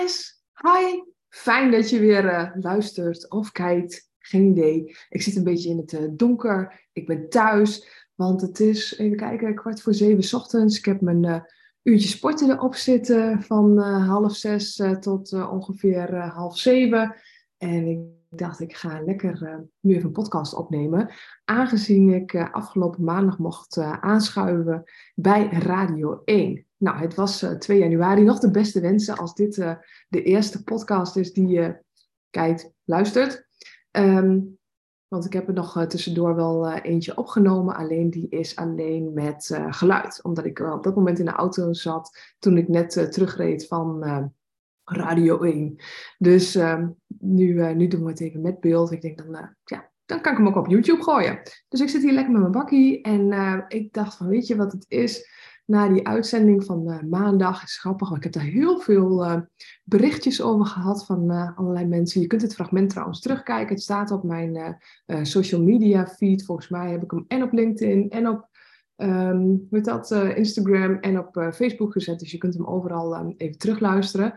Yes, hi. Fijn dat je weer uh, luistert of kijkt. Geen idee. Ik zit een beetje in het uh, donker. Ik ben thuis, want het is, even kijken, kwart voor zeven ochtends. Ik heb mijn uh, uurtje sporten erop zitten van half zes tot ongeveer half zeven. En ik dacht, ik ga lekker nu even een podcast opnemen. Aangezien ik afgelopen maandag mocht aanschuiven bij Radio 1. Nou, het was 2 eh, januari. Nog de beste wensen als dit uh, de eerste podcast is die je kijkt, luistert. Um, want ik heb er nog tussendoor wel eentje opgenomen. Alleen die is alleen met geluid. Omdat ik op dat moment in de auto zat toen ik net terugreed van Radio 1. Dus ehm, nu, nu doen we het even met beeld. Ik denk dan, ja, dan kan ik hem ook op YouTube gooien. Dus ik zit hier lekker met mijn bakkie. En ik dacht van, weet je wat het is? Na die uitzending van uh, maandag. Is grappig, ik heb daar heel veel uh, berichtjes over gehad van uh, allerlei mensen. Je kunt het fragment trouwens terugkijken. Het staat op mijn social media feed. Volgens mij heb ik hem en op LinkedIn en op um, dat, Instagram en op Facebook gezet. Dus je kunt hem overal um, even terugluisteren.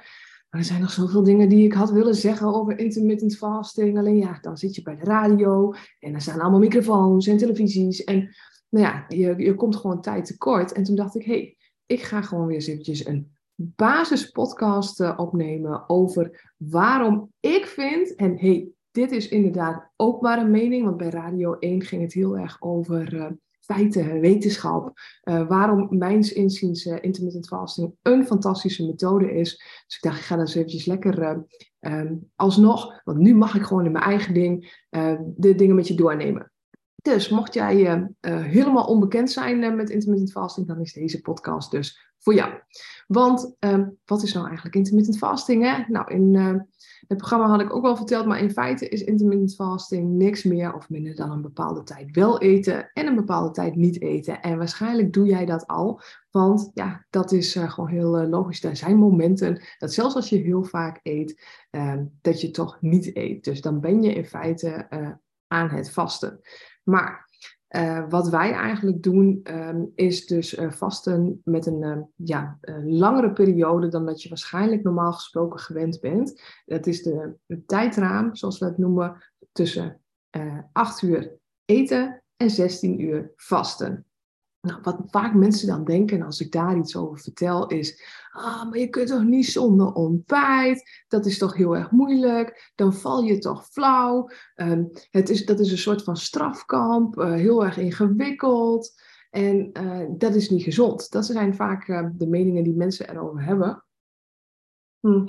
Maar er zijn nog zoveel dingen die ik had willen zeggen over intermittent fasting. Alleen ja, dan zit je bij de radio en er staan allemaal microfoons en televisies. En nou ja, je, je komt gewoon tijd tekort. En toen dacht ik, hé, hey, ik ga gewoon weer eventjes een basispodcast uh, opnemen over waarom ik vind, en hey, dit is inderdaad ook maar een mening, want bij Radio 1 ging het heel erg over uh, feiten, wetenschap. Uh, waarom mijns inziens intermittent fasting een fantastische methode is. Dus ik dacht, ik ga dat eens eventjes lekker um, alsnog, want nu mag ik gewoon in mijn eigen ding de dingen met je doornemen. Dus mocht jij uh, helemaal onbekend zijn uh, met intermittent fasting, dan is deze podcast dus voor jou. Want uh, wat is nou eigenlijk intermittent fasting? Nou, in het programma had ik ook wel verteld, maar in feite is intermittent fasting niks meer of minder dan een bepaalde tijd wel eten en een bepaalde tijd niet eten. En waarschijnlijk doe jij dat al, want ja, dat is gewoon heel logisch. Er zijn momenten dat zelfs als je heel vaak eet, ehm, dat je toch niet eet. Dus dan ben je in feite aan het vasten. Maar uh, wat wij eigenlijk doen, um, is dus uh, vasten met een uh, ja, langere periode dan dat je waarschijnlijk normaal gesproken gewend bent. Dat is de, de tijdraam, zoals we het noemen, tussen 8 uur eten en 16 uur vasten. Nou, wat vaak mensen dan denken als ik daar iets over vertel is, ah, maar je kunt toch niet zonder ontbijt, dat is toch heel erg moeilijk, dan val je toch flauw. Um, het is, dat is een soort van strafkamp, uh, heel erg ingewikkeld en uh, dat is niet gezond. Dat zijn vaak uh, de meningen die mensen erover hebben. Hm.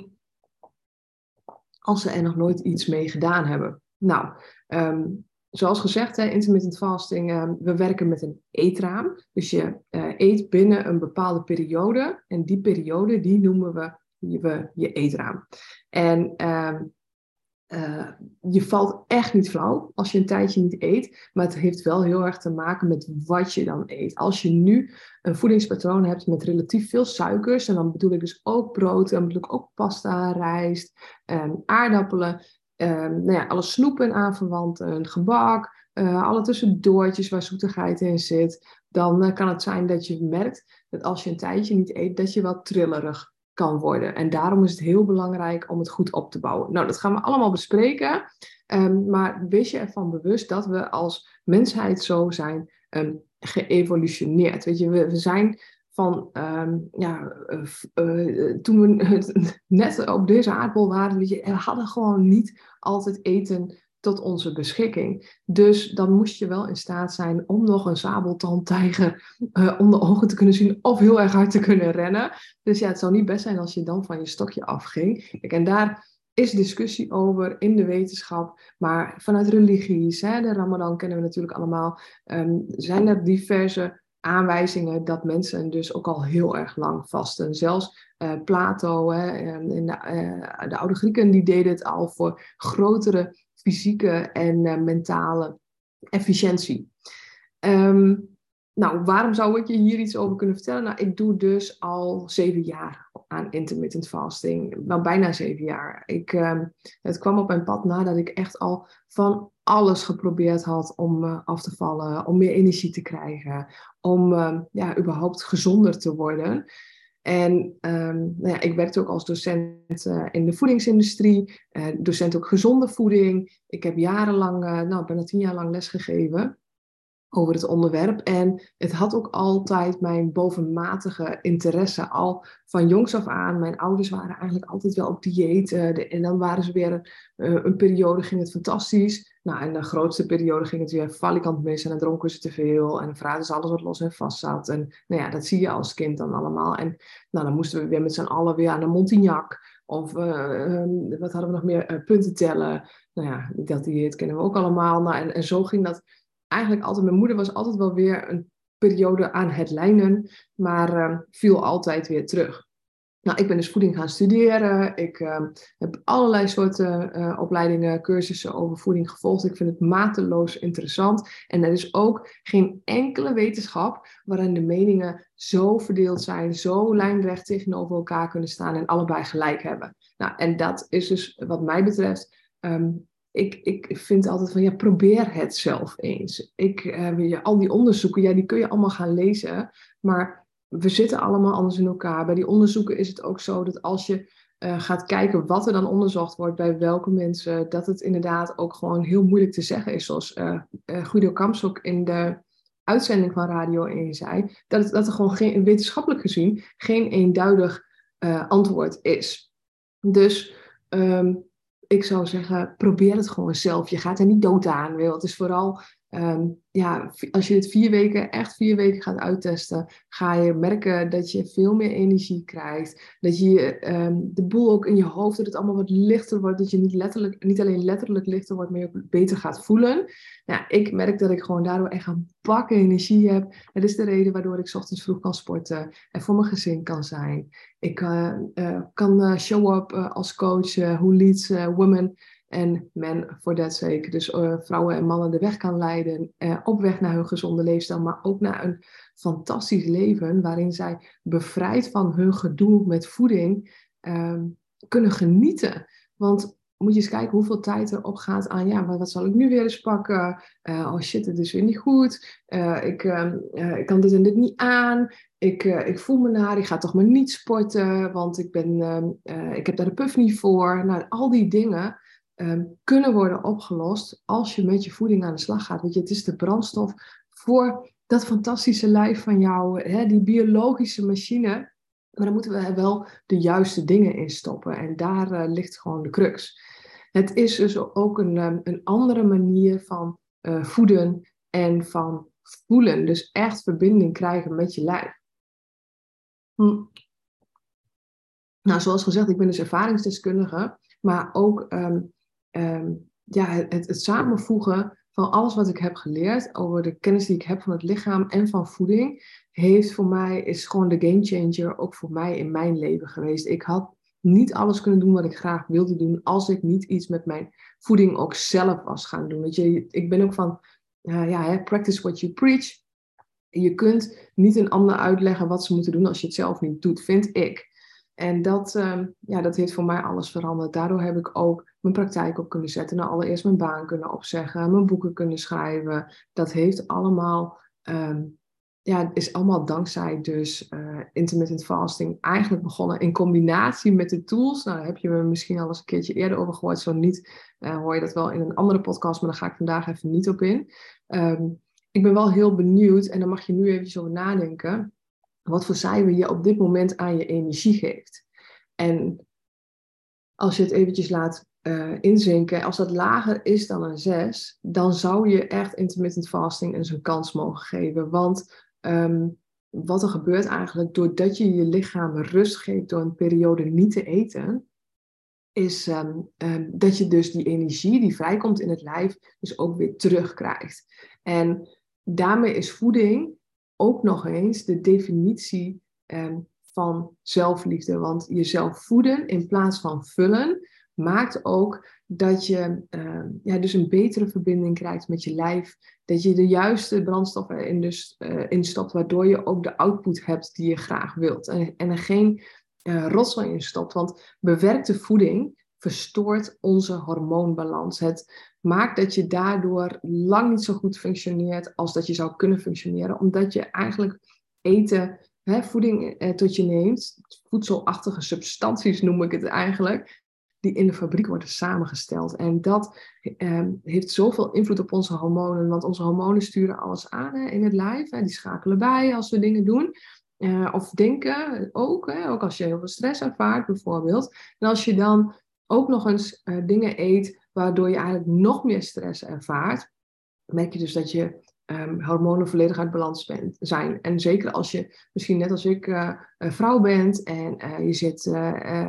Als ze er nog nooit iets mee gedaan hebben. Nou, um, zoals gezegd, hè, intermittent fasting, uh, we werken met een eetraam. Dus je uh, eet binnen een bepaalde periode. En die periode, die noemen we je, je eetraam. En uh, je valt echt niet flauw als je een tijdje niet eet. Maar het heeft wel heel erg te maken met wat je dan eet. Als je nu een voedingspatroon hebt met relatief veel suikers. En dan bedoel ik dus ook brood. Dan bedoel ik ook pasta, rijst, aardappelen um, nou ja, alle snoepen aanverwanten, gebak, uh, alle tussendoortjes waar zoetigheid in zit, dan uh, kan het zijn dat je merkt dat als je een tijdje niet eet, dat je wat trillerig kan worden. En daarom is het heel belangrijk om het goed op te bouwen. Nou, dat gaan we allemaal bespreken. Um, maar wees je ervan bewust dat we als mensheid zo zijn um, geëvolutioneerd. Weet je, we zijn van um, ja, uh, toen we net op deze aardbol waren, we hadden gewoon niet altijd eten tot onze beschikking. Dus dan moest je wel in staat zijn om nog een sabeltandtijger uh, onder ogen te kunnen zien of heel erg hard te kunnen rennen. Dus ja, het zou niet best zijn als je dan van je stokje afging. En daar is discussie over in de wetenschap, maar vanuit religies, hè, de Ramadan kennen we natuurlijk allemaal, um, zijn er diverse aanwijzingen dat mensen dus ook al heel erg lang vasten. Zelfs uh, Plato hè, en de, uh, de, oude Grieken die deden het al voor grotere fysieke en uh, mentale efficiëntie. Um, nou, waarom zou ik je hier iets over kunnen vertellen? Nou, ik doe dus al zeven jaar aan intermittent fasting. Wel bijna zeven jaar. Ik, uh, het kwam op mijn pad nadat ik echt al van alles geprobeerd had om uh, af te vallen, om meer energie te krijgen, om uh, ja, überhaupt gezonder te worden. En um, nou ja, ik werkte ook als docent uh, in de voedingsindustrie, uh, docent ook gezonde voeding. Ik heb jarenlang, nou bijna tien jaar lang lesgegeven over het onderwerp. En het had ook altijd mijn bovenmatige interesse. Al van jongs af aan. Mijn ouders waren eigenlijk altijd wel op dieet. en dan waren ze weer een, een periode, ging het fantastisch. Nou, en de grootste periode ging het weer valikant mis en dan dronken ze te veel en dan vragen ze alles wat los en vast zat. En nou ja, dat zie je als kind dan allemaal. En nou, dan moesten we weer met z'n allen weer aan de Montignac. Of uh, wat hadden we nog meer? Punten tellen. Nou ja, dat dieet kennen we ook allemaal. Nou, en, en zo ging dat eigenlijk altijd. Mijn moeder was altijd wel weer een periode aan het lijnen, maar uh, viel altijd weer terug. Nou, ik ben dus voeding gaan studeren. Ik uh, heb allerlei soorten uh, opleidingen, cursussen over voeding gevolgd. Ik vind het mateloos interessant. En er is ook geen enkele wetenschap waarin de meningen zo verdeeld zijn, zo lijnrecht tegenover elkaar kunnen staan en allebei gelijk hebben. Nou, en dat is dus wat mij betreft. Um, ik, ik vind altijd van ja, probeer het zelf eens. Ik, uh, al die onderzoeken, ja, die kun je allemaal gaan lezen. Maar we zitten allemaal anders in elkaar. Bij die onderzoeken is het ook zo dat als je uh, gaat kijken wat er dan onderzocht wordt bij welke mensen, dat het inderdaad ook gewoon heel moeilijk te zeggen is. Zoals uh, Guido ook in de uitzending van Radio 1 zei, dat, het, dat er gewoon geen, wetenschappelijk gezien geen eenduidig antwoord is. Dus um, ik zou zeggen, probeer het gewoon zelf. Je gaat er niet dood aan. Wil. Het is vooral Um, ja, als je het vier weken, echt vier weken gaat uittesten, ga je merken dat je veel meer energie krijgt. Dat je um, de boel ook in je hoofd, dat het allemaal wat lichter wordt. Dat je niet, letterlijk, niet alleen letterlijk lichter wordt, maar je ook beter gaat voelen. Ja, ik merk dat ik gewoon daardoor echt een bak energie heb. Dat is de reden waardoor ik ochtends vroeg kan sporten en voor mijn gezin kan zijn. Ik uh, uh, kan uh, show up als coach, who leads women en men voor that sake, dus uh, vrouwen en mannen de weg kan leiden uh, op weg naar hun gezonde leefstijl, maar ook naar een fantastisch leven waarin zij bevrijd van hun gedoe met voeding uh, kunnen genieten. Want moet je eens kijken hoeveel tijd erop gaat aan, ja, wat, wat zal ik nu weer eens pakken? Uh, oh shit, het is weer niet goed. ik, ehm, ik kan dit en dit niet aan. Ik, ik voel me naar, ik ga toch maar niet sporten, want ik, ben, ehm, ik heb daar de puff niet voor. Nou, al die dingen um, kunnen worden opgelost als je met je voeding aan de slag gaat. Want je, het is de brandstof voor dat fantastische lijf van jou, hè, die biologische machine. Maar dan moeten we wel de juiste dingen in stoppen. En daar uh, ligt gewoon de crux. Het is dus ook een, um, een andere manier van uh, voeden en van voelen. Dus echt verbinding krijgen met je lijf. Hm. Nou, zoals gezegd, ik ben dus ervaringsdeskundige. Maar ook um, um, ja, het, samenvoegen van alles wat ik heb geleerd over de kennis die ik heb van het lichaam en van voeding, heeft voor mij, is gewoon de game changer ook voor mij in mijn leven geweest. Ik had niet alles kunnen doen wat ik graag wilde doen als ik niet iets met mijn voeding ook zelf was gaan doen. Weet je, ik ben ook van, uh, ja, practice what you preach. Je kunt niet een ander uitleggen wat ze moeten doen als je het zelf niet doet, vind ik. En dat, uh, ja, dat heeft voor mij alles veranderd. Daardoor heb ik ook mijn praktijk op kunnen zetten. Nou, allereerst mijn baan kunnen opzeggen, mijn boeken kunnen schrijven. Dat heeft allemaal, um, ja, is allemaal dankzij dus uh, intermittent fasting eigenlijk begonnen in combinatie met de tools. Nou, daar heb je me misschien al eens een keertje eerder over gehoord. Zo niet, uh, hoor je dat wel in een andere podcast, maar daar ga ik vandaag even niet op in. Um, ik ben wel heel benieuwd en daar mag je nu even over nadenken. Wat voor cijfer je op dit moment aan je energie geeft. En als je het eventjes laat uh, inzinken, als dat lager is dan een 6, dan zou je echt intermittent fasting eens een kans mogen geven. Want um, wat er gebeurt eigenlijk doordat je je lichaam rust geeft door een periode niet te eten, is um, um, dat je dus die energie die vrijkomt in het lijf, dus ook weer terugkrijgt. En daarmee is voeding ook nog eens de definitie van zelfliefde. Want jezelf voeden in plaats van vullen maakt ook dat je uh, ja, dus een betere verbinding krijgt met je lijf. Dat je de juiste brandstof erin dus, uh, instopt, waardoor je ook de output hebt die je graag wilt. En, en er geen uh, rotzooi in stopt. Want bewerkte voeding verstoort onze hormoonbalans. Het maakt dat je daardoor lang niet zo goed functioneert als dat je zou kunnen functioneren. Omdat je eigenlijk eten hè, voeding eh, tot je neemt, voedselachtige substanties noem ik het eigenlijk, die in de fabriek worden samengesteld. En dat ehm, heeft zoveel invloed op onze hormonen, want onze hormonen sturen alles aan hè, in het lijf. Hè, die schakelen bij als we dingen doen. Uh, of denken ook, hè, ook als je heel veel stress ervaart bijvoorbeeld. En als je dan ook nog eens uh, dingen eet waardoor je eigenlijk nog meer stress ervaart, merk je dus dat je um, hormonen volledig uit balans bent, zijn. En zeker als je misschien net als ik uh, vrouw bent en uh, je zit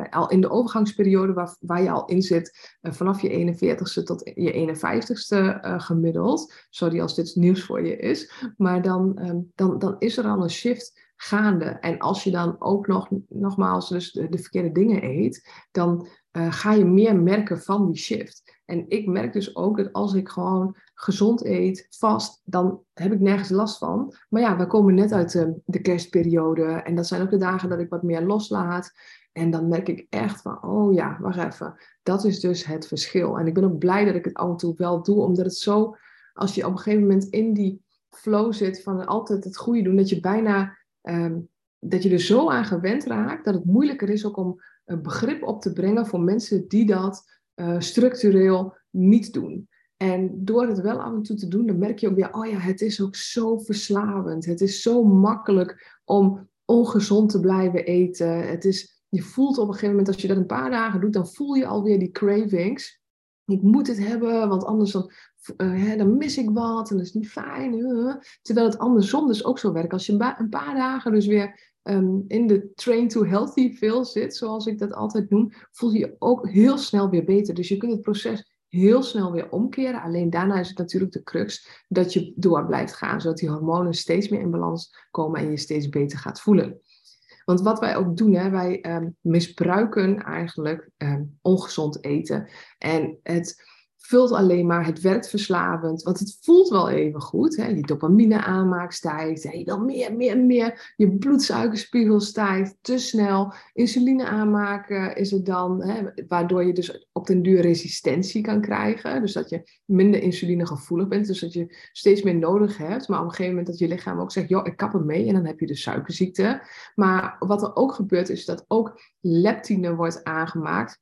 al in de overgangsperiode waar, waar je al in zit, vanaf je 41ste tot je 51ste gemiddeld. Sorry als dit nieuws voor je is. Maar dan, um, dan, dan is er al een shift gaande. En als je dan ook nog, nogmaals, dus de, de verkeerde dingen eet, dan ga je meer merken van die shift. En ik merk dus ook dat als ik gewoon gezond eet, vast, dan heb ik nergens last van. Maar ja, we komen net uit de, de kerstperiode en dat zijn ook de dagen dat ik wat meer loslaat. En dan merk ik echt van, oh ja, wacht even. Dat is dus het verschil. En ik ben ook blij dat ik het af en toe wel doe, omdat het zo, als je op een gegeven moment in die flow zit van altijd het goede doen, dat je bijna, ehm, dat je er zo aan gewend raakt, dat het moeilijker is ook om een begrip op te brengen voor mensen die dat uh, structureel niet doen. En door het wel af en toe te doen, dan merk je ook weer, oh ja, het is ook zo verslavend. Het is zo makkelijk om ongezond te blijven eten. Het is, je voelt op een gegeven moment, als je dat een paar dagen doet, dan voel je alweer die cravings. Ik moet het hebben, want anders dan, uh, dan mis ik wat en dat is niet fijn. Uh. Terwijl het andersom dus ook zo werkt. Als je een, paar dagen dus weer um, in de train to healthy feel zit, zoals ik dat altijd noem, voel je je ook heel snel weer beter. Dus je kunt het proces heel snel weer omkeren. Alleen daarna is het natuurlijk de crux dat je door blijft gaan, zodat die hormonen steeds meer in balans komen en je steeds beter gaat voelen. Want wat wij ook doen, hè, wij um, misbruiken eigenlijk um, ongezond eten. En het vult alleen maar, het werkt verslavend, want het voelt wel even goed. Hè? Je dopamine aanmaak stijgt, je wil meer, meer, meer. Je bloedsuikerspiegel stijgt te snel. Insuline aanmaken is het dan, hè? waardoor je dus op den duur resistentie kan krijgen. Dus dat je minder insulinegevoelig bent, dus dat je steeds meer nodig hebt. Maar op een gegeven moment dat je lichaam ook zegt, joh, ik kap het mee en dan heb je de suikerziekte. Maar wat er ook gebeurt is dat ook leptine wordt aangemaakt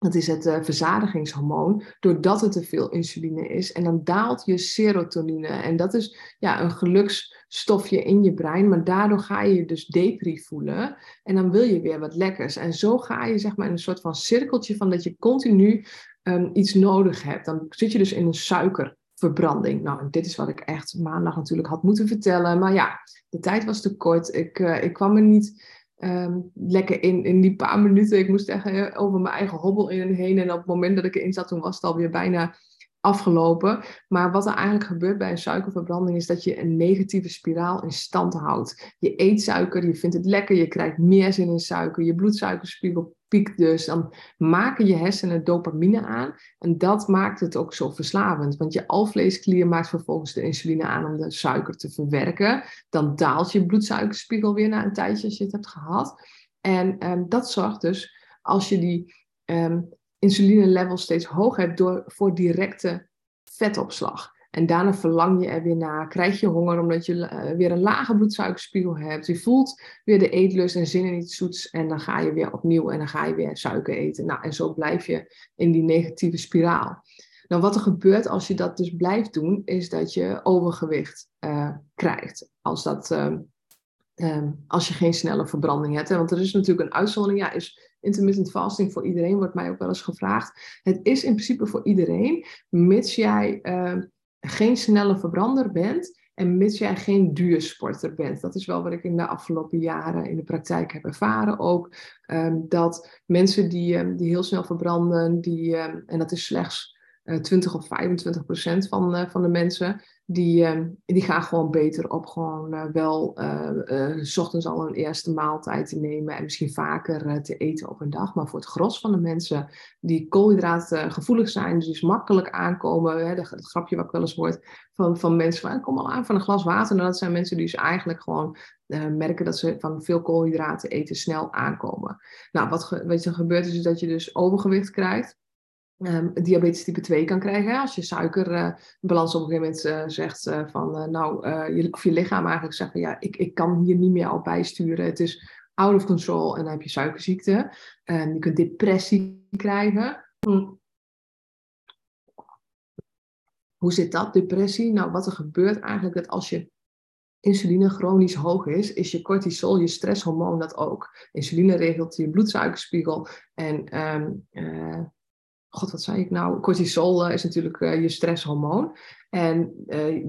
dat is het uh, verzadigingshormoon, doordat er te veel insuline is. En dan daalt je serotonine. En dat is ja, een geluksstofje in je brein. Maar daardoor ga je je dus depri voelen. En dan wil je weer wat lekkers. En zo ga je zeg maar in een soort van cirkeltje van dat je continu um, iets nodig hebt. Dan zit je dus in een suikerverbranding. Nou, dit is wat ik echt maandag natuurlijk had moeten vertellen. Maar ja, de tijd was te kort. Ik, uh, ik kwam er niet um, lekker in, in die paar minuten. Ik moest echt over mijn eigen hobbel in en heen. En op het moment dat ik erin zat, toen was het alweer bijna afgelopen. Maar wat er eigenlijk gebeurt bij een suikerverbranding is dat je een negatieve spiraal in stand houdt. Je eet suiker, je vindt het lekker, je krijgt meer zin in suiker, je bloedsuikerspiegel piekt dus. Dan maken je hersenen dopamine aan en dat maakt het ook zo verslavend. Want je alvleesklier maakt vervolgens de insuline aan om de suiker te verwerken. Dan daalt je bloedsuikerspiegel weer na een tijdje als je het hebt gehad. En um, dat zorgt dus, als je die um, insuline level steeds hoog hebt door, voor directe vetopslag. En daarna verlang je er weer naar, krijg je honger omdat je uh, weer een lage bloedsuikerspiegel hebt. Je voelt weer de eetlust en zin in iets zoets en dan ga je weer opnieuw en dan ga je weer suiker eten. Nou, en zo blijf je in die negatieve spiraal. Nou, wat er gebeurt als je dat dus blijft doen, is dat je overgewicht uh, krijgt. Als, dat, uh, als je geen snelle verbranding hebt. Want er is natuurlijk een uitzondering. Ja, is intermittent fasting voor iedereen, wordt mij ook wel eens gevraagd. Het is in principe voor iedereen, mits jij uh, geen snelle verbrander bent en mits jij geen duursporter bent. Dat is wel wat ik in de afgelopen jaren in de praktijk heb ervaren ook. Um, dat mensen die, um, die heel snel verbranden, die, en dat is slechts 20 of 25 procent van, uh, van de mensen, die, uh, die gaan gewoon beter op gewoon wel s ochtends al een eerste maaltijd te nemen en misschien vaker te eten op een dag. Maar voor het gros van de mensen die koolhydraten gevoelig zijn, dus makkelijk aankomen, hè, dat, grapje wat ik wel eens hoort van, van mensen van kom al aan van een glas water. Nou, dat zijn mensen die dus eigenlijk gewoon merken dat ze van veel koolhydraten eten snel aankomen. Nou, wat, wat er gebeurt is dat je dus overgewicht krijgt. Um, diabetes type 2 kan krijgen. Als je suikerbalans op een gegeven moment zegt van, nou, je, of je lichaam eigenlijk zegt van, ja, ik, ik kan hier niet meer al bijsturen. Het is out of control en dan heb je suikerziekte. En je kunt depressie krijgen. Hm. Hoe zit dat, depressie? Nou, wat er gebeurt eigenlijk, dat als je insuline chronisch hoog is, is je cortisol, je stresshormoon, dat ook. Insuline regelt je bloedsuikerspiegel. En, um, god, wat zei ik nou? Cortisol uh, is natuurlijk uh, je stresshormoon. En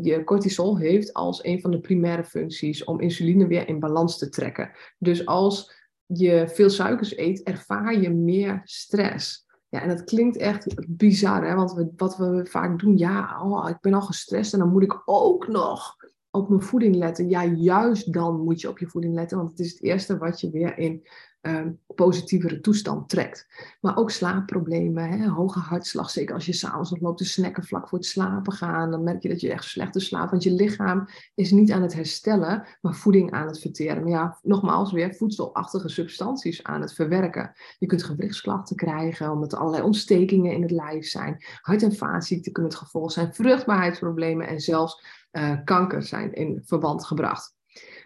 je cortisol heeft als een van de primaire functies om insuline weer in balans te trekken. Dus als je veel suikers eet, ervaar je meer stress. Ja, en dat klinkt echt bizar, hè? want wat we vaak doen, ja, oh, ik ben al gestrest en dan moet ik ook nog op mijn voeding letten. Ja, juist dan moet je op je voeding letten, want het is het eerste wat je weer in um, positievere toestand trekt. Maar ook slaapproblemen, hè, hoge hartslag, zeker als je s'avonds nog loopt te snacken vlak voor het slapen gaan, dan merk je dat je echt slechter slaapt, want je lichaam is niet aan het herstellen, maar voeding aan het verteren. Maar ja, nogmaals weer voedselachtige substanties aan het verwerken. Je kunt gewrichtsklachten krijgen, omdat er allerlei ontstekingen in het lijf zijn. Hart- en vaatziekten kunnen het gevolg zijn, vruchtbaarheidsproblemen en zelfs uh, kanker zijn in verband gebracht.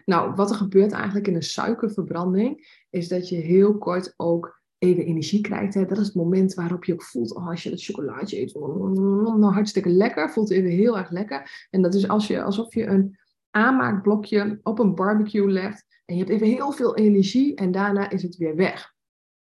Nou, wat er gebeurt eigenlijk in een suikerverbranding, is dat je heel kort ook even energie krijgt. Hè. Dat is het moment waarop je ook voelt, oh, als je dat chocolaatje eet, nou, hartstikke lekker, voelt even heel erg lekker. En dat is als je, alsof je een aanmaakblokje op een barbecue legt en je hebt even heel veel energie en daarna is het weer weg.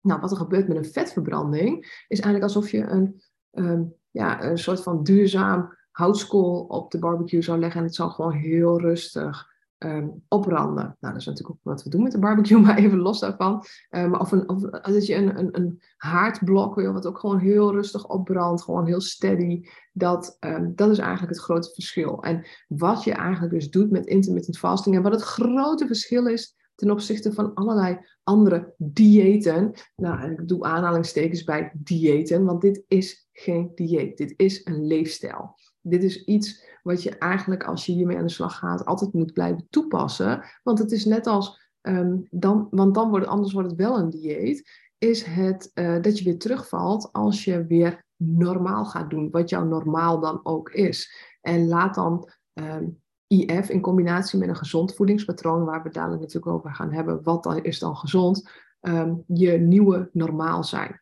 Nou, wat er gebeurt met een vetverbranding, is eigenlijk alsof je een, um, ja, een soort van duurzaam houtskool op de barbecue zou leggen en het zou gewoon heel rustig um. Nou, dat is natuurlijk ook wat we doen met de barbecue, maar even los daarvan. Um, of, een, of dat je een, een, een haardblok wil, wat ook gewoon heel rustig opbrandt, gewoon heel steady. Dat, um, dat is eigenlijk het grote verschil. En wat je eigenlijk dus doet met intermittent fasting en wat het grote verschil is ten opzichte van allerlei andere diëten. Nou, ik doe aanhalingstekens bij diëten, want dit is geen dieet. Dit is een leefstijl. Dit is iets wat je eigenlijk als je hiermee aan de slag gaat altijd moet blijven toepassen. Want het is net als, ehm, dan, want dan wordt, anders wordt het wel een dieet, is het uh, dat je weer terugvalt als je weer normaal gaat doen, wat jouw normaal dan ook is. En laat dan um, IF in combinatie met een gezond voedingspatroon, waar we dadelijk natuurlijk over gaan hebben, wat dan is dan gezond, um, je nieuwe normaal zijn.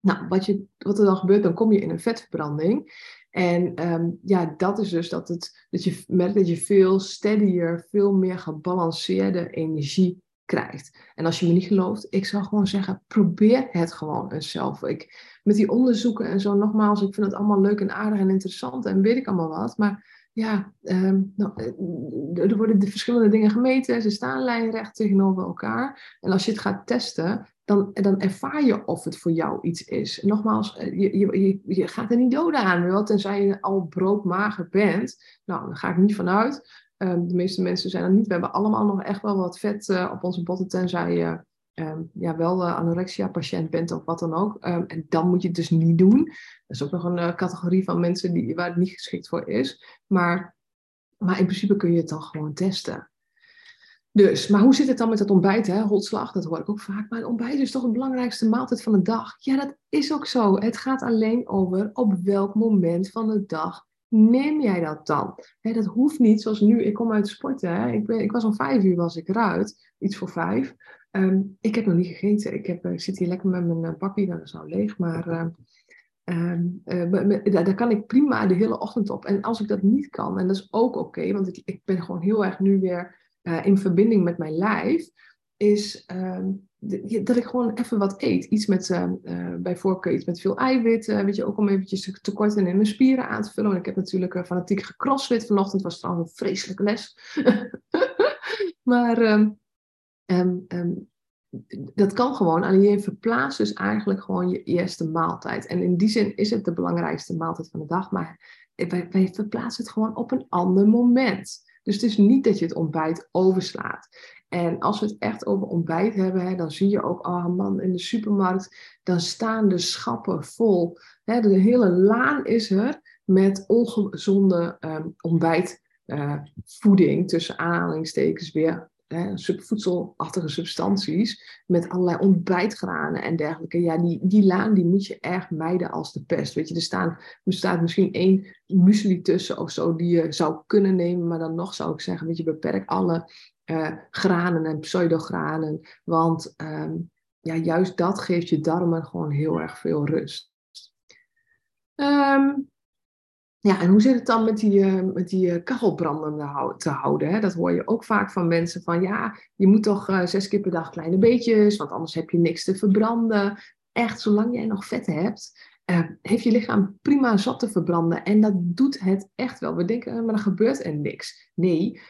Nou, wat, je, wat er dan gebeurt, dan kom je in een vetverbranding. En um, ja, dat is dus dat, het, dat je merkt dat je veel steadier, veel meer gebalanceerde energie krijgt. En als je me niet gelooft, ik zou gewoon zeggen, probeer het gewoon eens zelf. Ik, met die onderzoeken en zo, nogmaals, ik vind het allemaal leuk en aardig en interessant en weet ik allemaal wat. Maar ja, um, nou, eh, er worden de verschillende dingen gemeten, ze staan lijnrecht tegenover elkaar. En als je het gaat testen, dan, dan ervaar je of het voor jou iets is. nogmaals, eh, je, je, gaat er niet doden aan, wel, tenzij je al broodmager bent. Nou, daar ga ik niet vanuit. Um, de meeste mensen zijn er niet. We hebben allemaal nog echt wel wat vet uh, op onze botten, tenzij je um, ja, wel uh, anorexia-patiënt bent of wat dan ook. Um, en dan moet je het dus niet doen. Dat is ook nog een categorie van mensen die, waar het niet geschikt voor is. Maar, maar in principe kun je het dan gewoon testen. Dus, maar hoe zit het dan met het ontbijt? Hè? Holslag, dat hoor ik ook vaak. Maar het ontbijt is toch de belangrijkste maaltijd van de dag? Ja, dat is ook zo. Het gaat alleen over op welk moment van de dag neem jij dat dan? Hè, dat hoeft niet, zoals nu, ik kom uit sporten. Hè? Ik, ik was om vijf uur was ik eruit, iets voor vijf. Um, ik heb nog niet gegeten. Ik, heb, ik zit hier lekker met mijn uh, bakkie, dat is al leeg. Maar uh, uh, daar kan ik prima de hele ochtend op. En als ik dat niet kan, en dat is ook oké, want ik, ik ben gewoon heel erg nu weer uh, in verbinding met mijn lijf, is uh, dat ik gewoon even wat eet. Iets met, uh, bij voorkeur iets met veel eiwit, weet je, ook om eventjes tekort in mijn spieren aan te vullen. Want ik heb natuurlijk fanatiek gecrossfit vanochtend, was trouwens een vreselijke les. maar um, dat kan gewoon, alleen je verplaatst dus eigenlijk gewoon je eerste maaltijd. En in die zin is het de belangrijkste maaltijd van de dag, maar wij verplaatsen het gewoon op een ander moment. Dus het is niet dat je het ontbijt overslaat. En als we het echt over ontbijt hebben, hè, dan zie je ook, oh man, in de supermarkt, dan staan de schappen vol. Hè, de hele laan is er met ongezonde um, ontbijtvoeding, tussen aanhalingstekens weer hè, subvoedselachtige substanties met allerlei ontbijtgranen en dergelijke. Ja, die, die laan die moet je erg mijden als de pest. Weet je, er, staan, er staat misschien één muesli tussen of zo die je zou kunnen nemen, maar dan nog zou ik zeggen, weet je, beperk alle uh, granen en pseudogranen, want ehm, ja, juist dat geeft je darmen gewoon heel erg veel rust. Um, ja, en hoe zit het dan met die, uh, met die uh, kachelbranden te houden? Hè? Dat hoor je ook vaak van mensen van ja, je moet toch uh, zes keer per dag kleine beetjes, want anders heb je niks te verbranden. Echt, zolang jij nog vet hebt, heeft je lichaam prima zat te verbranden. En dat doet het echt wel. We denken, maar dan gebeurt er niks. Nee,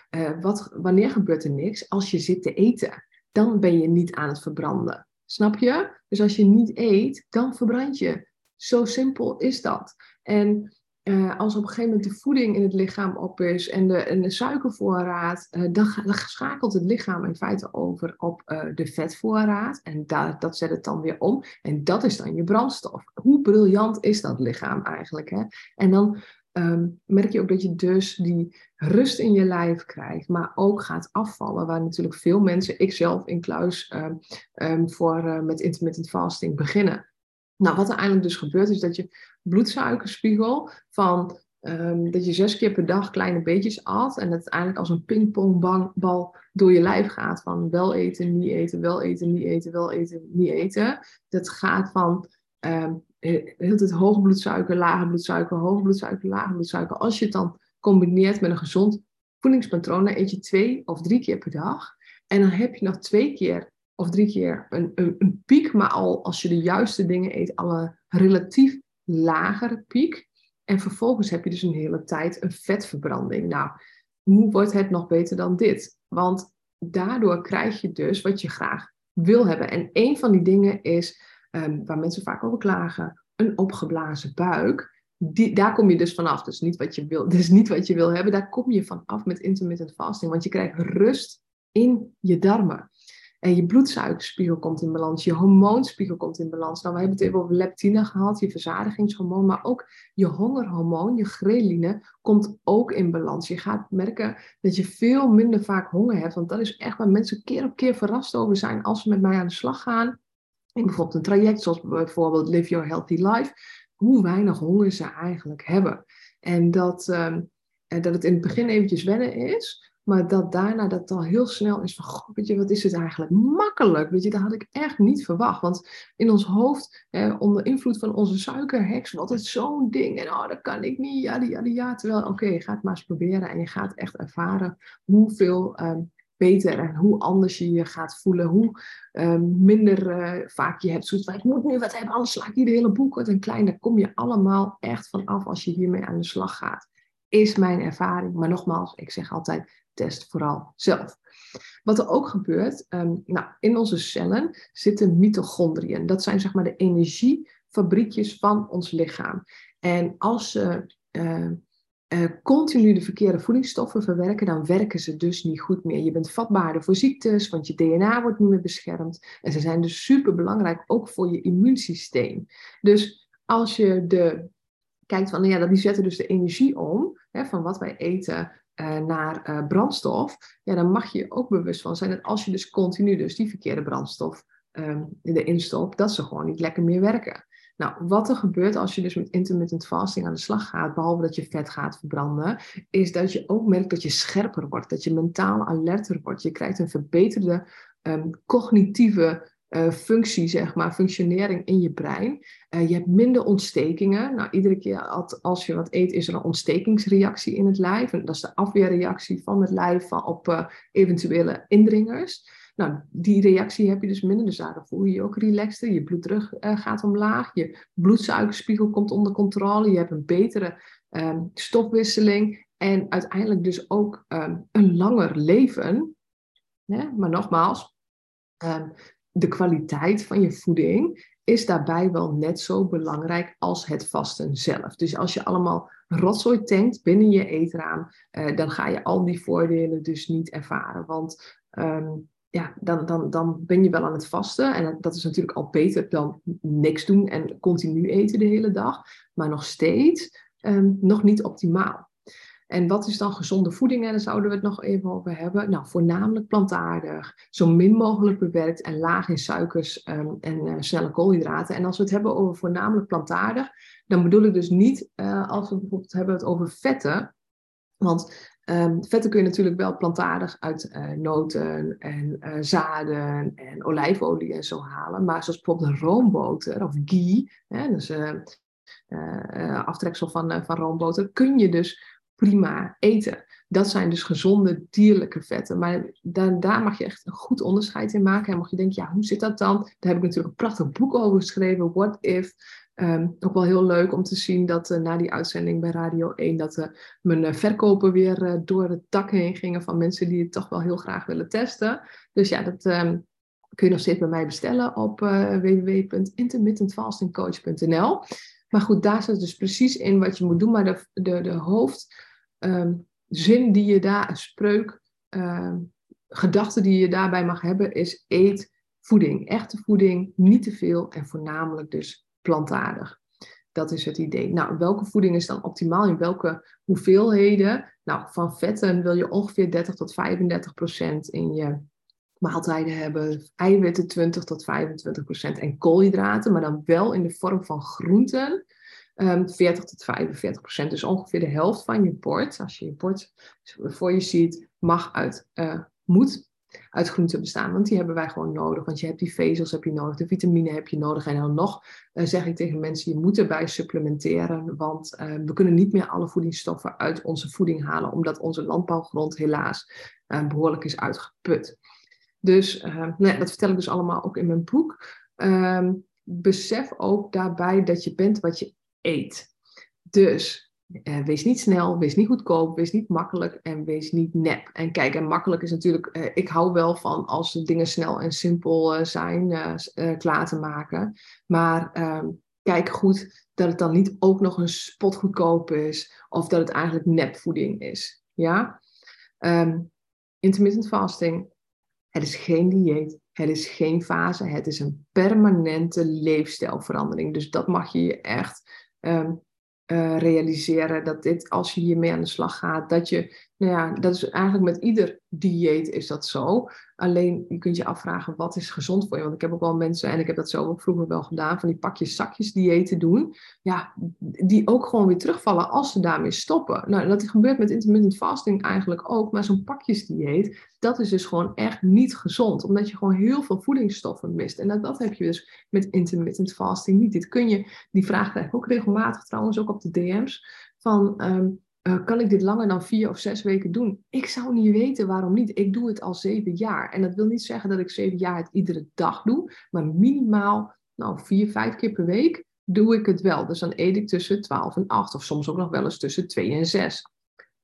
wat, wanneer gebeurt er niks? Als je zit te eten, dan ben je niet aan het verbranden. Snap je? Dus als je niet eet, dan verbrand je. Zo simpel is dat. En uh, als op een gegeven moment de voeding in het lichaam op is en de, en de suikervoorraad, uh, dan, schakelt het lichaam in feite over op uh, de vetvoorraad. En da dat zet het dan weer om. En dat is dan je brandstof. Hoe briljant is dat lichaam eigenlijk? Hè? En dan um, merk je ook dat je dus die rust in je lijf krijgt, maar ook gaat afvallen. Waar natuurlijk veel mensen, ik zelf in kluis, um, um, voor met intermittent fasting beginnen. Nou, wat er eigenlijk dus gebeurt, is dat je bloedsuikerspiegel van um, dat je zes keer per dag kleine beetjes at en dat het eigenlijk als een pingpongbal door je lijf gaat van wel eten, niet eten, wel eten, niet eten, wel eten, niet eten. Dat gaat van um, heel het hoge bloedsuiker, lage bloedsuiker, hoge bloedsuiker, lage bloedsuiker. Als je het dan combineert met een gezond voedingspatroon, dan eet je twee of drie keer per dag. En dan heb je nog twee keer of drie keer een, een, een, piek, maar al als je de juiste dingen eet, al een relatief lagere piek. En vervolgens heb je dus een hele tijd een vetverbranding. Nou, hoe wordt het nog beter dan dit? Want daardoor krijg je dus wat je graag wil hebben. En een van die dingen is, um, waar mensen vaak over klagen, een opgeblazen buik. Die, daar kom je dus vanaf. Dus niet wat je wil, dus niet wat je wil hebben. Daar kom je vanaf met intermittent fasting. Want je krijgt rust in je darmen. En je bloedsuikerspiegel komt in balans, je hormoonspiegel komt in balans. Nou, we hebben het even over leptine gehad, je verzadigingshormoon, maar ook je hongerhormoon, je ghreline, komt ook in balans. Je gaat merken dat je veel minder vaak honger hebt, want dat is echt waar mensen keer op keer verrast over zijn als ze met mij aan de slag gaan. In bijvoorbeeld een traject zoals bijvoorbeeld Live Your Healthy Life, hoe weinig honger ze eigenlijk hebben. En dat, uh, dat het in het begin eventjes wennen is, maar dat daarna dat al heel snel is van, goh, weet je, wat is het eigenlijk makkelijk? Weet je, dat had ik echt niet verwacht. Want in ons hoofd, onder invloed van onze suikerheks, wat het zo'n ding. En oh, dat kan ik niet, ja, ja, ja. Terwijl, oké, okay, ga het maar eens proberen. En je gaat echt ervaren hoeveel um, beter en hoe anders je je gaat voelen. Hoe um, minder uh, vaak je hebt zoiets van, ik moet nu wat hebben, anders sla ik hier de hele boek uit. En klein, daar kom je allemaal echt van af als je hiermee aan de slag gaat. Is mijn ervaring. Maar nogmaals, ik zeg altijd, test vooral zelf. Wat er ook gebeurt, um, nou, in onze cellen zitten mitochondriën. Dat zijn zeg maar de energiefabriekjes van ons lichaam. En als ze uh, continu de verkeerde voedingsstoffen verwerken, dan werken ze dus niet goed meer. Je bent vatbaarder voor ziektes, want je DNA wordt niet meer beschermd. En ze zijn dus super belangrijk ook voor je immuunsysteem. Dus als je de kijkt van, nou ja, die zetten dus de energie om, hè, van wat wij eten uh, naar uh, brandstof, ja, dan mag je je ook bewust van zijn dat als je dus continu dus die verkeerde brandstof um, erin stopt, dat ze gewoon niet lekker meer werken. Nou, wat er gebeurt als je dus met intermittent fasting aan de slag gaat, behalve dat je vet gaat verbranden, is dat je ook merkt dat je scherper wordt, dat je mentaal alerter wordt. Je krijgt een verbeterde um, cognitieve uh, functie, zeg maar, functionering in je brein. Uh, je hebt minder ontstekingen. Nou, iedere keer als je wat eet, is er een ontstekingsreactie in het lijf. En dat is de afweerreactie van het lijf op uh, eventuele indringers. Nou, die reactie heb je dus minder, dus daardoor voel je je ook relaxter. Je bloeddruk gaat omlaag, je bloedsuikerspiegel komt onder controle, je hebt een betere um, stofwisseling en uiteindelijk dus ook um, een langer leven. Maar nogmaals, um, de kwaliteit van je voeding is daarbij wel net zo belangrijk als het vasten zelf. Dus als je allemaal rotzooi tankt binnen je eetraam, uh, dan ga je al die voordelen dus niet ervaren. Want um, ja, dan, dan, dan ben je wel aan het vasten. En dat is natuurlijk al beter dan niks doen en continu eten de hele dag. Maar nog steeds um, nog niet optimaal. En wat is dan gezonde voeding? En daar zouden we het nog even over hebben. Nou, voornamelijk plantaardig, zo min mogelijk bewerkt en laag in suikers ehm, en uh, snelle koolhydraten. En als we het hebben over voornamelijk plantaardig, dan bedoel ik dus niet uh, als we bijvoorbeeld hebben het over vetten. Want um, vetten kun je natuurlijk wel plantaardig uit uh, noten en zaden en olijfolie en zo halen. Maar zoals bijvoorbeeld roomboter of ghee, hè, dus aftreksel van, van roomboter, kun je dus prima eten. Dat zijn dus gezonde dierlijke vetten. Maar daar, daar mag je echt een goed onderscheid in maken. En mocht je denken, ja, hoe zit dat dan? Daar heb ik natuurlijk een prachtig boek over geschreven, What If. Um, ook wel heel leuk om te zien dat uh, na die uitzending bij Radio 1, dat uh, mijn uh, verkopen weer door het dak heen gingen van mensen die het toch wel heel graag willen testen. Dus ja, dat um, kun je nog steeds bij mij bestellen op www.intermittentfastingcoach.nl. Maar goed, daar zit dus precies in wat je moet doen. Maar de, de, de hoofd um, zin die je daar, een spreuk, uh, gedachte die je daarbij mag hebben, is eet voeding. Echte voeding, niet te veel en voornamelijk dus plantaardig. Dat is het idee. Nou, welke voeding is dan optimaal? In welke hoeveelheden? Nou, van vetten wil je ongeveer 30 tot 35 procent in je maaltijden hebben. Eiwitten 20 tot 25 procent en koolhydraten, maar dan wel in de vorm van groenten. 40 ehm, tot 45 procent. Dus ongeveer de helft van je bord, als je je bord voor je ziet, mag uit, uh, moet uit groenten bestaan. Want die hebben wij gewoon nodig. Want je hebt die vezels heb je nodig, de vitamine heb je nodig. En dan nog uh, zeg ik tegen mensen, je moet erbij supplementeren. Want uh, we kunnen niet meer alle voedingsstoffen uit onze voeding halen. Omdat onze landbouwgrond helaas behoorlijk is uitgeput. Dus nee, dat vertel ik dus allemaal ook in mijn boek. Ehm, besef ook daarbij dat je bent wat je eet. Dus eh, wees niet snel, wees niet goedkoop, wees niet makkelijk en wees niet nep. En kijk, en makkelijk is natuurlijk, uh, ik hou wel van als dingen snel en simpel uh, zijn klaar te maken. Maar ehm, kijk goed dat het dan niet ook nog een spotgoedkoop is of dat het eigenlijk nepvoeding is. Ja? Intermittent fasting, het is geen dieet, het is geen fase, het is een permanente leefstijlverandering. Dus dat mag je je echt um, uh, realiseren dat dit, als je hiermee aan de slag gaat, dat je, nou ja, dat is eigenlijk met ieder dieet is dat zo. Alleen je kunt je afvragen, wat is gezond voor je? Want ik heb ook wel mensen, en ik heb dat zelf ook vroeger wel gedaan, van die pakjes zakjes diëten doen. Ja, die ook gewoon weer terugvallen als ze daarmee stoppen. Nou, dat gebeurt met intermittent fasting eigenlijk ook. Maar zo'n pakjesdieet, dat is dus gewoon echt niet gezond. Omdat je gewoon heel veel voedingsstoffen mist. En dat, heb je dus met intermittent fasting niet. Dit kun je, die vraag krijg ik ook regelmatig trouwens, ook op de DM's. Van, ehm, eh, kan ik dit langer dan vier of zes weken doen? Ik zou niet weten waarom niet. Ik doe het al zeven jaar. En dat wil niet zeggen dat ik zeven jaar het iedere dag doe, maar minimaal nou, vier, vijf keer per week doe ik het wel. Dus dan eet ik tussen 12 en 8 of soms ook nog wel eens tussen 2 en 6.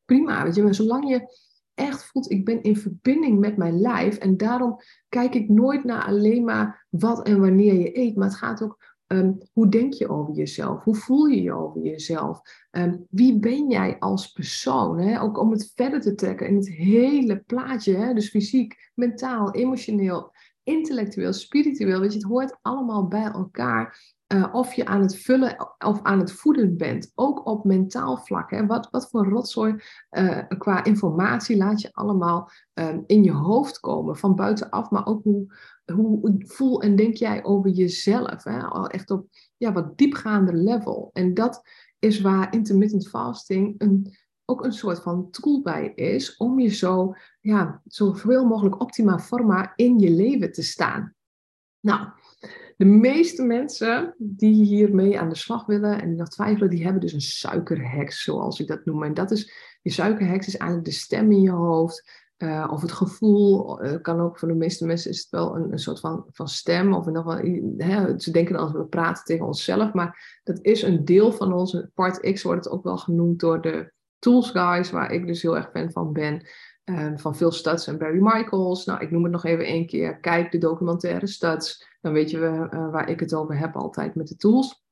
Prima, weet je, maar zolang je echt voelt, ik ben in verbinding met mijn lijf en daarom kijk ik nooit naar alleen maar wat en wanneer je eet, maar het gaat ook Um, hoe denk je over jezelf? Hoe voel je je over jezelf? Um, wie ben jij als persoon? Hè? Ook om het verder te trekken in het hele plaatje. Hè? Dus fysiek, mentaal, emotioneel, intellectueel, spiritueel. Weet je, het hoort allemaal bij elkaar. Uh, of je aan het vullen of aan het voeden bent. Ook op mentaal vlak. Hè? Wat, wat voor rotzooi uh, qua informatie laat je allemaal um, in je hoofd komen. Van buitenaf, maar ook hoe, hoe voel en denk jij over jezelf? Hè? Echt op ja, wat diepgaande level. En dat is waar intermittent fasting een, ook een soort van tool bij is. Om je zo, ja, zoveel mogelijk optima forma in je leven te staan. Nou, de meeste mensen die hiermee aan de slag willen en die nog twijfelen, die hebben dus een suikerheks, zoals ik dat noem. En dat is, die suikerheks is eigenlijk de stem in je hoofd, uh, of het gevoel, uh, kan ook voor de meeste mensen is het wel een, een soort van, van stem. Of nog wel, ze denken als we praten tegen onszelf, maar dat is een deel van ons. Part X wordt het ook wel genoemd door de Tools Guys, waar ik dus heel erg fan van ben. Uh, van Phil Stutz en Barry Michaels. Nou, ik noem het nog even één keer. Kijk de documentaire Stutz. Dan weet je waar ik het over heb altijd met de tools.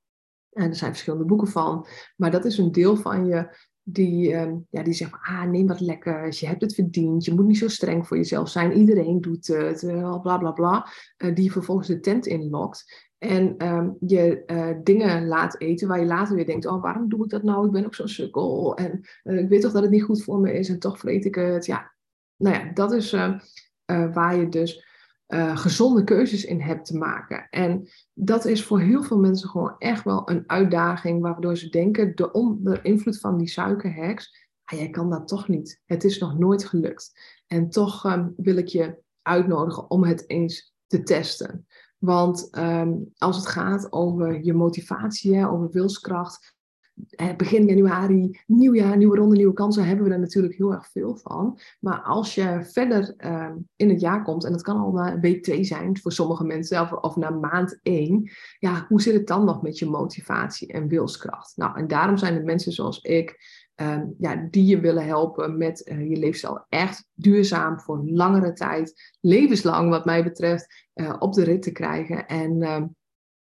En er zijn verschillende boeken van. Maar dat is een deel van je die, uh, ja, die zegt, ah, neem wat lekkers, je hebt het verdiend, je moet niet zo streng voor jezelf zijn, iedereen doet het, uh, bla bla bla, uh, die vervolgens de tent inlokt. En ehm, je dingen laat eten waar je later weer denkt, oh waarom doe ik dat nou? Ik ben ook zo'n sukkel en ik weet toch dat het niet goed voor me is en toch vreet ik het. Ja, nou ja, dat is uh, waar je dus gezonde keuzes in hebt te maken. En dat is voor heel veel mensen gewoon echt wel een uitdaging, waardoor ze denken, de onder invloed van die suikerheks, ah, jij kan dat toch niet. Het is nog nooit gelukt. En toch um, wil ik je uitnodigen om het eens te testen. Want um, als het gaat over je motivatie, over wilskracht, begin januari, nieuwjaar, nieuwe ronde, nieuwe kansen, hebben we er natuurlijk heel erg veel van. Maar als je verder uh, in het jaar komt, en dat kan al na week 2 zijn voor sommige mensen, of, of na maand 1, ja, hoe zit het dan nog met je motivatie en wilskracht? Nou, en daarom zijn er mensen zoals ik, um, ja, die je willen helpen met uh, je leefstijl echt duurzaam voor langere tijd, levenslang wat mij betreft, uh, op de rit te krijgen. En uh,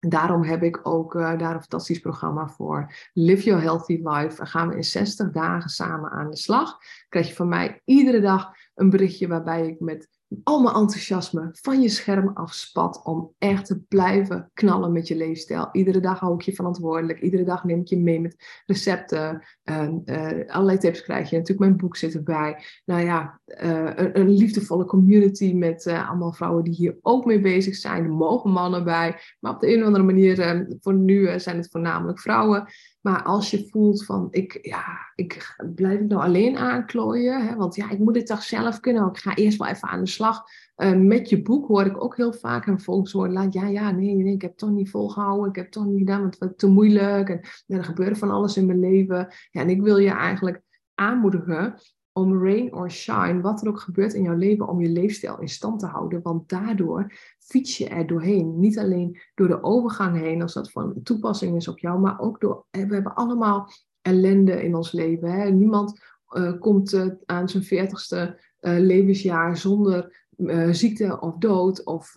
daarom heb ik ook uh, daar een fantastisch programma voor. Live Your Healthy Life. Daar gaan we in 60 dagen samen aan de slag. Krijg je van mij iedere dag een berichtje waarbij ik met al mijn enthousiasme van je scherm afspat om echt te blijven knallen met je leefstijl. Iedere dag hou ik je verantwoordelijk. Iedere dag neem ik je mee met recepten. Uh, uh, allerlei tips krijg je. Natuurlijk mijn boek zit erbij. Nou ja, uh, een, een, liefdevolle community met allemaal vrouwen die hier ook mee bezig zijn. Er mogen mannen bij. Maar op de een of andere manier, voor nu zijn het voornamelijk vrouwen. Maar als je voelt van, ik, ja, ik blijf ik nou alleen aanklooien, hè? want ja, ik moet dit toch zelf kunnen. Ik ga eerst wel even aan de slag. Uh, met je boek hoor ik ook heel vaak een volkswoord. Laat, ja, ja, nee, nee, ik heb toch niet volgehouden. Ik heb toch niet gedaan, want het was te moeilijk. En er gebeurde van alles in mijn leven. Ja, en ik wil je eigenlijk aanmoedigen om rain or shine, wat er ook gebeurt in jouw leven, om je leefstijl in stand te houden. Want daardoor fiets je er doorheen. Niet alleen door de overgang heen, als dat van toepassing is op jou, maar ook door, we hebben allemaal ellende in ons leven. Hè? Niemand uh, komt uh, aan zijn veertigste uh, levensjaar zonder ziekte of dood of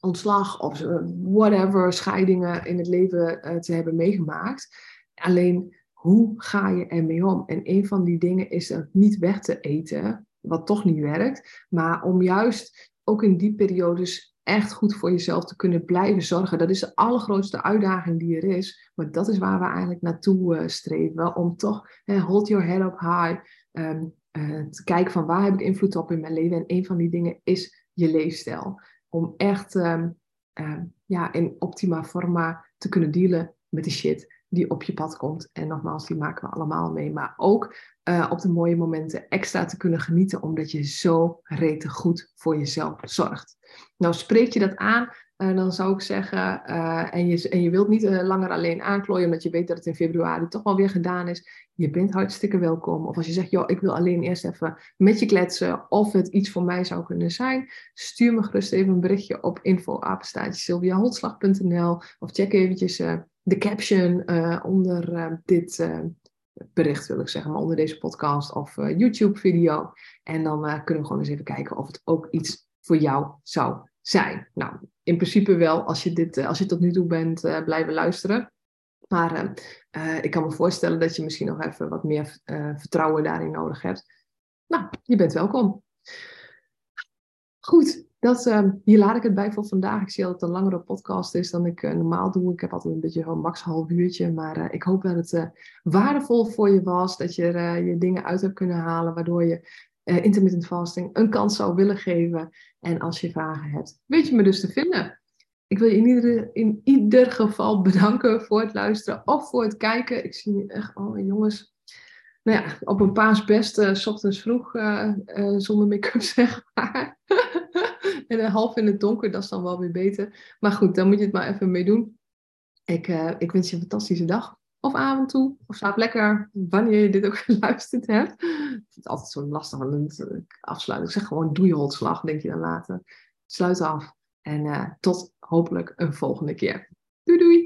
ontslag of whatever, scheidingen in het leven te hebben meegemaakt. Alleen hoe ga je ermee om? En een van die dingen is het niet weg te eten, wat toch niet werkt, maar om juist ook in die periodes echt goed voor jezelf te kunnen blijven zorgen. Dat is de allergrootste uitdaging die er is, maar dat is waar we eigenlijk naartoe uh, streven, om toch hold your head up high, um, uh, te kijken van waar heb ik invloed op in mijn leven. En een van die dingen is je leefstijl. Om echt um, ja, in optima forma te kunnen dealen met de shit die op je pad komt. En nogmaals, die maken we allemaal mee. Maar ook uh, op de mooie momenten extra te kunnen genieten, omdat je zo rete goed voor jezelf zorgt. Nou, spreek je dat aan, uh, dan zou ik zeggen, uh, en, je, en je wilt niet langer alleen aanklooien, omdat je weet dat het in februari toch wel weer gedaan is. Je bent hartstikke welkom. Of als je zegt, joh, ik wil alleen eerst even met je kletsen, of het iets voor mij zou kunnen zijn, stuur me gerust even een berichtje op info.sylviaholtslag.nl of check eventjes de caption uh, onder uh, dit uh, bericht, wil ik zeggen, maar onder deze podcast of YouTube-video. En dan kunnen we gewoon eens even kijken of het ook iets voor jou zou zijn. Nou, in principe wel, als je, dit, als je tot nu toe bent blijven luisteren. Maar ik kan me voorstellen dat je misschien nog even wat meer vertrouwen daarin nodig hebt. Nou, je bent welkom. Goed, dat, uh, hier laat ik het bij voor vandaag. Ik zie dat het een langere podcast is dan ik uh, normaal doe. Ik heb altijd een beetje een max half uurtje. Maar uh, ik hoop dat het eh, waardevol voor je was. Dat je er je dingen uit hebt kunnen halen. Waardoor je intermittent fasting een kans zou willen geven. En als je vragen hebt, weet je me dus te vinden. Ik wil je in ieder, geval bedanken voor het luisteren of voor het kijken. Ik zie nu echt, oh jongens, nou ja, op een paasbeste, uh, ochtends vroeg, zonder make-up zeg maar. En een half in het donker, dat is dan wel weer beter. Maar goed, dan moet je het maar even mee doen. Ik, ik wens je een fantastische dag of avond toe. Of slaap lekker, wanneer je dit ook geluisterd hebt. Ik vind het altijd zo lastig aan het afsluiten. Ik zeg gewoon doe je holslag, denk je dan later. Sluit af. En tot hopelijk een volgende keer. Doei doei!